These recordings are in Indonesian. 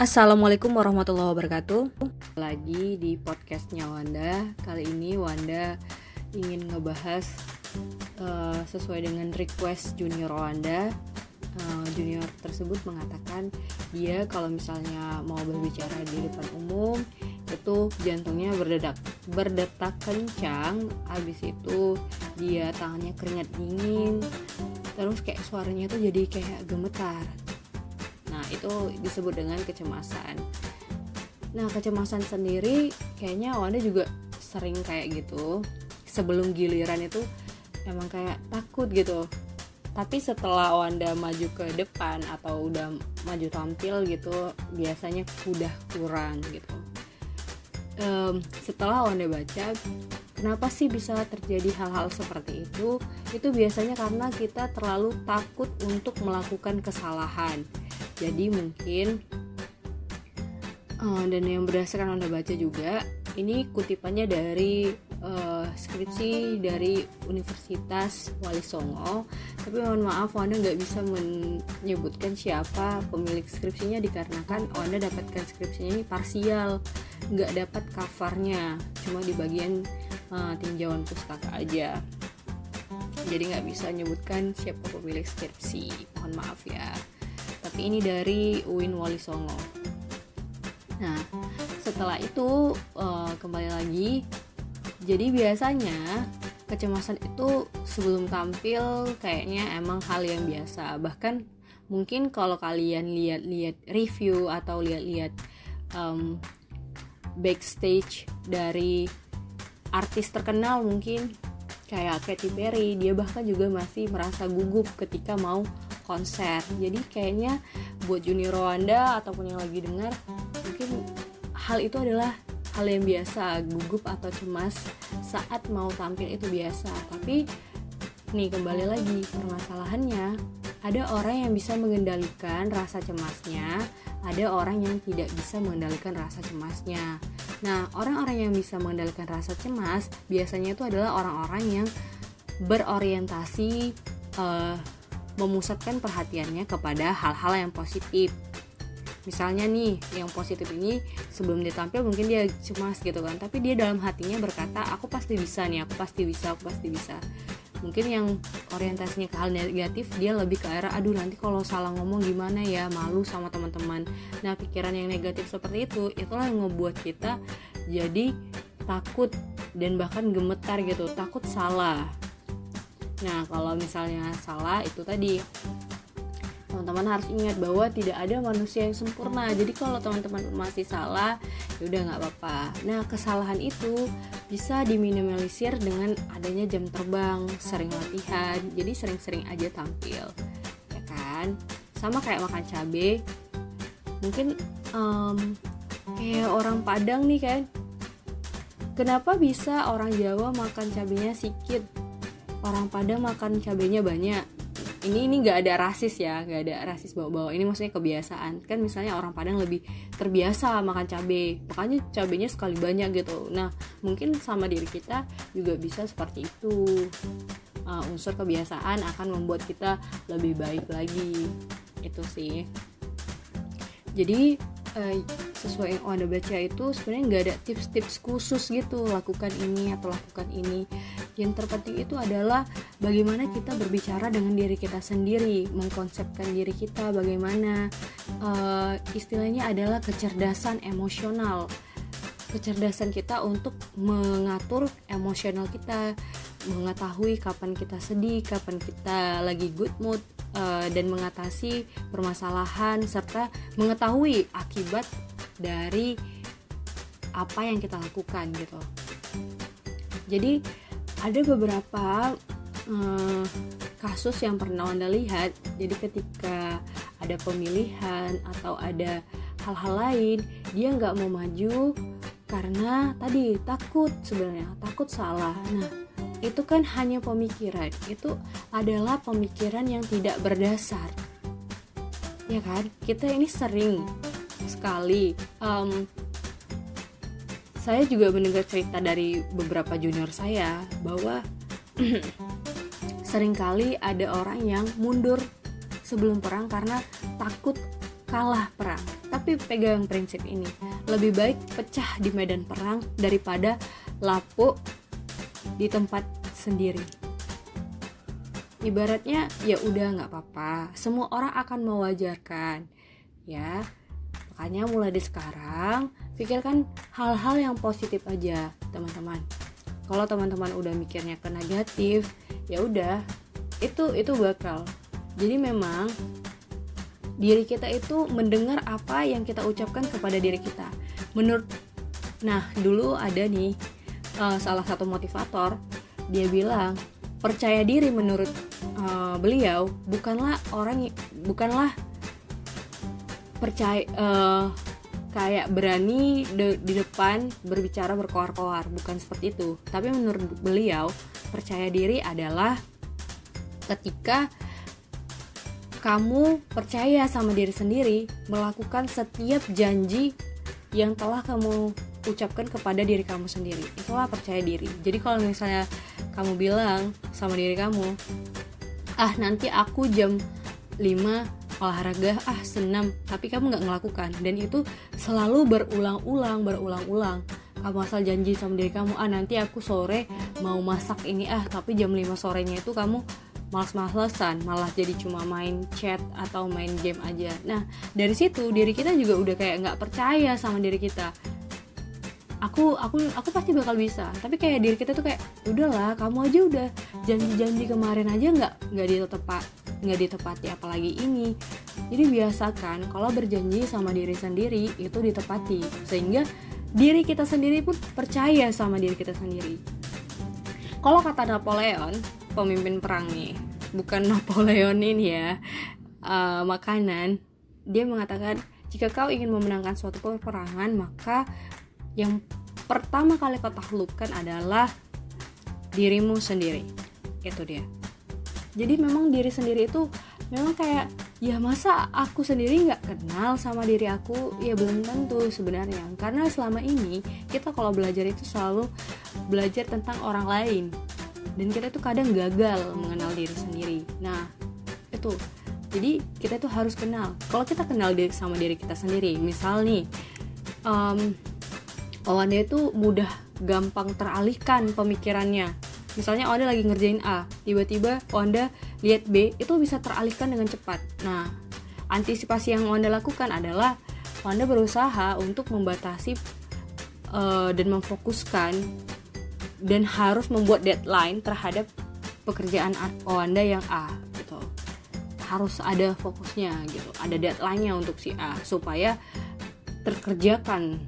Assalamualaikum warahmatullahi wabarakatuh. Lagi di podcastnya Wanda. Kali ini Wanda ingin ngebahas uh, sesuai dengan request junior Wanda. Uh, junior tersebut mengatakan dia kalau misalnya mau berbicara di depan umum itu jantungnya berdetak berdetak kencang. Habis itu dia tangannya keringat dingin. Terus kayak suaranya tuh jadi kayak gemetar Nah, itu disebut dengan kecemasan. Nah, kecemasan sendiri kayaknya Wanda juga sering kayak gitu. Sebelum giliran itu emang kayak takut gitu. Tapi setelah Wanda maju ke depan atau udah maju tampil gitu, biasanya udah kurang gitu. Um, setelah Wanda baca, kenapa sih bisa terjadi hal-hal seperti itu? Itu biasanya karena kita terlalu takut untuk melakukan kesalahan jadi mungkin uh, dan yang berdasarkan anda baca juga ini kutipannya dari uh, skripsi dari Universitas Wali Songo. Tapi mohon maaf Wanda nggak bisa menyebutkan siapa pemilik skripsinya dikarenakan Wanda dapatkan skripsinya ini parsial nggak dapat covernya. Cuma di bagian uh, tinjauan pustaka aja. Jadi nggak bisa menyebutkan siapa pemilik skripsi. Mohon maaf ya tapi ini dari Uin Wali Songo. Nah setelah itu uh, kembali lagi. Jadi biasanya kecemasan itu sebelum tampil kayaknya emang hal yang biasa. Bahkan mungkin kalau kalian lihat-lihat review atau lihat-lihat um, backstage dari artis terkenal mungkin kayak Katy Perry dia bahkan juga masih merasa gugup ketika mau konser. Jadi kayaknya buat junior Rwanda ataupun yang lagi dengar mungkin hal itu adalah hal yang biasa gugup atau cemas saat mau tampil itu biasa. Tapi nih kembali lagi permasalahannya. Ada orang yang bisa mengendalikan rasa cemasnya ada orang yang tidak bisa mengendalikan rasa cemasnya. Nah orang-orang yang bisa mengendalikan rasa cemas biasanya itu adalah orang-orang yang berorientasi uh, memusatkan perhatiannya kepada hal-hal yang positif. Misalnya nih yang positif ini sebelum dia tampil mungkin dia cemas gitu kan tapi dia dalam hatinya berkata aku pasti bisa nih aku pasti bisa aku pasti bisa. Mungkin yang orientasinya ke hal negatif dia lebih ke arah aduh nanti kalau salah ngomong gimana ya malu sama teman-teman. Nah pikiran yang negatif seperti itu itulah yang membuat kita jadi takut dan bahkan gemetar gitu takut salah Nah, kalau misalnya salah itu tadi teman-teman harus ingat bahwa tidak ada manusia yang sempurna. Jadi kalau teman-teman masih salah, ya udah nggak apa-apa. Nah, kesalahan itu bisa diminimalisir dengan adanya jam terbang, sering latihan. Jadi sering-sering aja tampil, ya kan? Sama kayak makan cabai. Mungkin um, kayak orang Padang nih kan. Kenapa bisa orang Jawa makan cabenya sedikit orang Padang makan cabenya banyak. Ini ini nggak ada rasis ya nggak ada rasis bawa-bawa ini maksudnya kebiasaan. Kan misalnya orang Padang lebih terbiasa makan cabai makanya cabenya sekali banyak gitu. Nah mungkin sama diri kita juga bisa seperti itu. Uh, unsur kebiasaan akan membuat kita lebih baik lagi. Itu sih. Jadi uh, sesuai yang anda baca itu sebenarnya nggak ada tips-tips khusus gitu. Lakukan ini atau lakukan ini yang terpenting itu adalah bagaimana kita berbicara dengan diri kita sendiri mengkonsepkan diri kita bagaimana uh, istilahnya adalah kecerdasan emosional. Kecerdasan kita untuk mengatur emosional kita mengetahui kapan kita sedih kapan kita lagi good mood uh, dan mengatasi permasalahan serta mengetahui akibat dari apa yang kita lakukan gitu. Jadi ada beberapa uh, kasus yang pernah anda lihat. Jadi ketika ada pemilihan atau ada hal-hal lain dia nggak mau maju karena tadi takut sebenarnya takut salah. Nah itu kan hanya pemikiran. Itu adalah pemikiran yang tidak berdasar. Ya kan? Kita ini sering sekali um, saya juga mendengar cerita dari beberapa junior saya bahwa sering kali ada orang yang mundur sebelum perang karena takut kalah perang. tapi pegang prinsip ini lebih baik pecah di medan perang daripada lapuk di tempat sendiri. Ibaratnya ya udah nggak apa-apa. Semua orang akan mewajarkan ya makanya mulai dari sekarang pikirkan hal-hal yang positif aja teman-teman. Kalau teman-teman udah mikirnya ke negatif ya udah itu itu bakal. Jadi memang diri kita itu mendengar apa yang kita ucapkan kepada diri kita. Menurut nah dulu ada nih uh, salah satu motivator dia bilang percaya diri menurut uh, beliau bukanlah orang bukanlah percaya uh, kayak berani de di depan berbicara berkoar-koar. Bukan seperti itu. Tapi menurut beliau percaya diri adalah ketika kamu percaya sama diri sendiri melakukan setiap janji yang telah kamu ucapkan kepada diri kamu sendiri. Itulah percaya diri. Jadi kalau misalnya kamu bilang sama diri kamu ah nanti aku jam 5 olahraga ah senam tapi kamu nggak ngelakukan. Dan itu selalu berulang-ulang berulang-ulang. Kamu asal janji sama diri kamu ah nanti aku sore mau masak ini ah tapi jam 5 sorenya itu kamu males-malesan malah jadi cuma main chat atau main game aja. Nah dari situ diri kita juga udah kayak nggak percaya sama diri kita. Aku aku aku pasti bakal bisa tapi kayak diri kita tuh kayak udahlah kamu aja udah janji-janji kemarin aja nggak nggak ditepat nggak ditepati apalagi ini. Jadi biasakan kalau berjanji sama diri sendiri itu ditepati. Sehingga diri kita sendiri pun percaya sama diri kita sendiri. Kalau kata Napoleon pemimpin perang nih bukan Napoleon ini ya uh, makanan dia mengatakan jika kau ingin memenangkan suatu peperangan maka yang pertama kali kau taklukkan adalah dirimu sendiri. Itu dia jadi memang diri sendiri itu memang kayak ya masa aku sendiri nggak kenal sama diri aku? Ya belum tentu sebenarnya. Karena selama ini kita kalau belajar itu selalu belajar tentang orang lain. Dan kita tuh kadang gagal mengenal diri sendiri. Nah itu. Jadi kita tuh harus kenal. Kalau kita kenal diri sama diri kita sendiri misal nih um, Owanda itu mudah gampang teralihkan pemikirannya misalnya Owanda lagi ngerjain A tiba-tiba Owanda lihat B itu bisa teralihkan dengan cepat. Nah antisipasi yang Owanda lakukan adalah Owanda berusaha untuk membatasi uh, dan memfokuskan dan harus membuat deadline terhadap pekerjaan Anda yang A gitu. Harus ada fokusnya gitu. Ada deadline-nya untuk si A supaya terkerjakan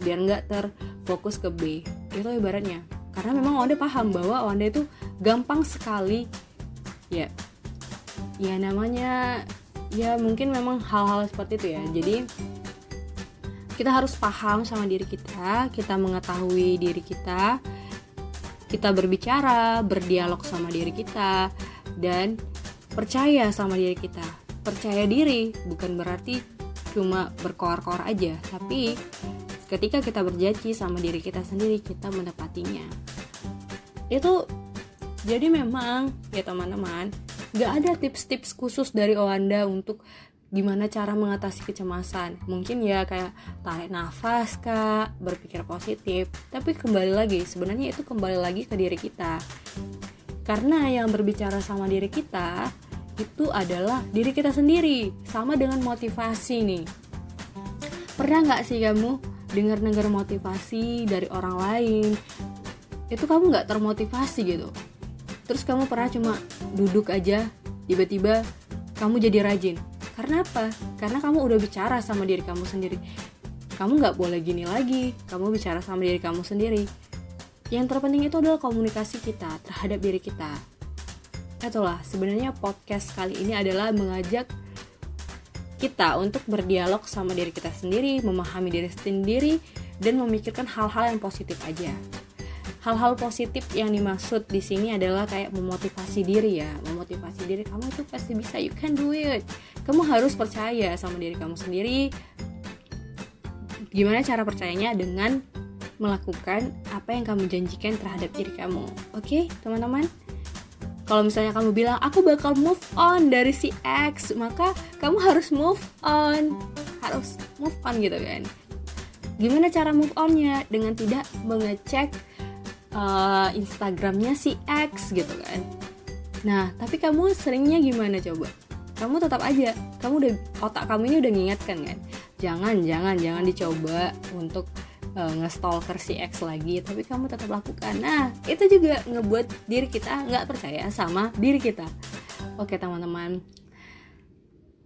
biar nggak terfokus ke B. Itu ibaratnya karena memang Anda paham bahwa Anda itu gampang sekali. Ya. Ya namanya ya mungkin memang hal-hal seperti itu ya. Jadi kita harus paham sama diri kita kita mengetahui diri kita kita berbicara, berdialog sama diri kita, dan percaya sama diri kita. Percaya diri bukan berarti cuma berkoar-koar aja, tapi ketika kita berjanji sama diri kita sendiri, kita menepatinya. Itu jadi memang ya teman-teman, gak ada tips-tips khusus dari Owanda untuk gimana cara mengatasi kecemasan. Mungkin ya kayak tarik nafas kak berpikir positif. Tapi kembali lagi sebenarnya itu kembali lagi ke diri kita. Karena yang berbicara sama diri kita itu adalah diri kita sendiri sama dengan motivasi nih. Pernah nggak sih kamu dengar-dengar motivasi dari orang lain itu kamu nggak termotivasi gitu terus kamu pernah cuma duduk aja tiba-tiba kamu jadi rajin karena apa? Karena kamu udah bicara sama diri kamu sendiri. Kamu nggak boleh gini lagi. Kamu bicara sama diri kamu sendiri. Yang terpenting itu adalah komunikasi kita terhadap diri kita. Itulah sebenarnya podcast kali ini adalah mengajak kita untuk berdialog sama diri kita sendiri, memahami diri sendiri, dan memikirkan hal-hal yang positif aja. Hal-hal positif yang dimaksud di sini adalah kayak memotivasi diri ya. Memotivasi diri kamu itu pasti bisa you can do it. Kamu harus percaya sama diri kamu sendiri. Gimana cara percayanya? Dengan melakukan apa yang kamu janjikan terhadap diri kamu. Oke okay, teman-teman kalau misalnya kamu bilang aku bakal move on dari si X maka kamu harus move on. Harus move on gitu kan. Gimana cara move onnya? Dengan tidak mengecek uh, Instagramnya si X gitu kan. Nah tapi kamu seringnya gimana coba? Kamu tetap aja kamu udah otak kamu ini udah ngingetkan kan? Jangan jangan jangan dicoba untuk uh, ngestalker si X lagi tapi kamu tetap lakukan. Nah itu juga ngebuat diri kita nggak percaya sama diri kita. Oke teman-teman.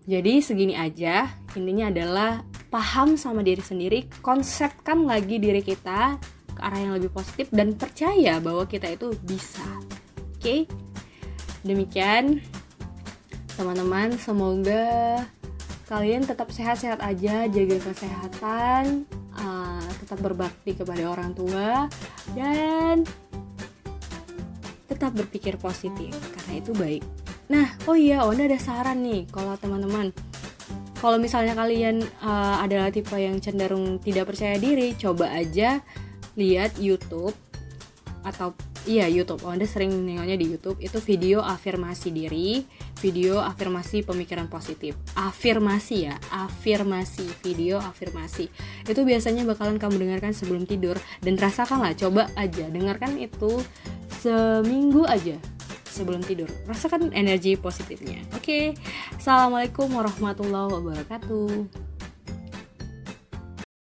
Jadi segini aja. Intinya adalah paham sama diri sendiri konsepkan lagi diri kita ke arah yang lebih positif dan percaya bahwa kita itu bisa. Oke? Demikian teman-teman. Semoga kalian tetap sehat-sehat aja jaga kesehatan uh, tetap berbakti kepada orang tua dan tetap berpikir positif karena itu baik. Nah oh iya Onda ada saran nih kalau teman-teman. Kalau misalnya kalian uh, adalah tipe yang cenderung tidak percaya diri coba aja lihat YouTube atau iya YouTube. Oh, Anda sering nengoknya di YouTube. Itu video afirmasi diri, video afirmasi pemikiran positif. Afirmasi ya, afirmasi, video afirmasi. Itu biasanya bakalan kamu dengarkan sebelum tidur dan rasakanlah, coba aja dengarkan itu seminggu aja sebelum tidur. Rasakan energi positifnya. Oke. Okay. Assalamualaikum warahmatullahi wabarakatuh.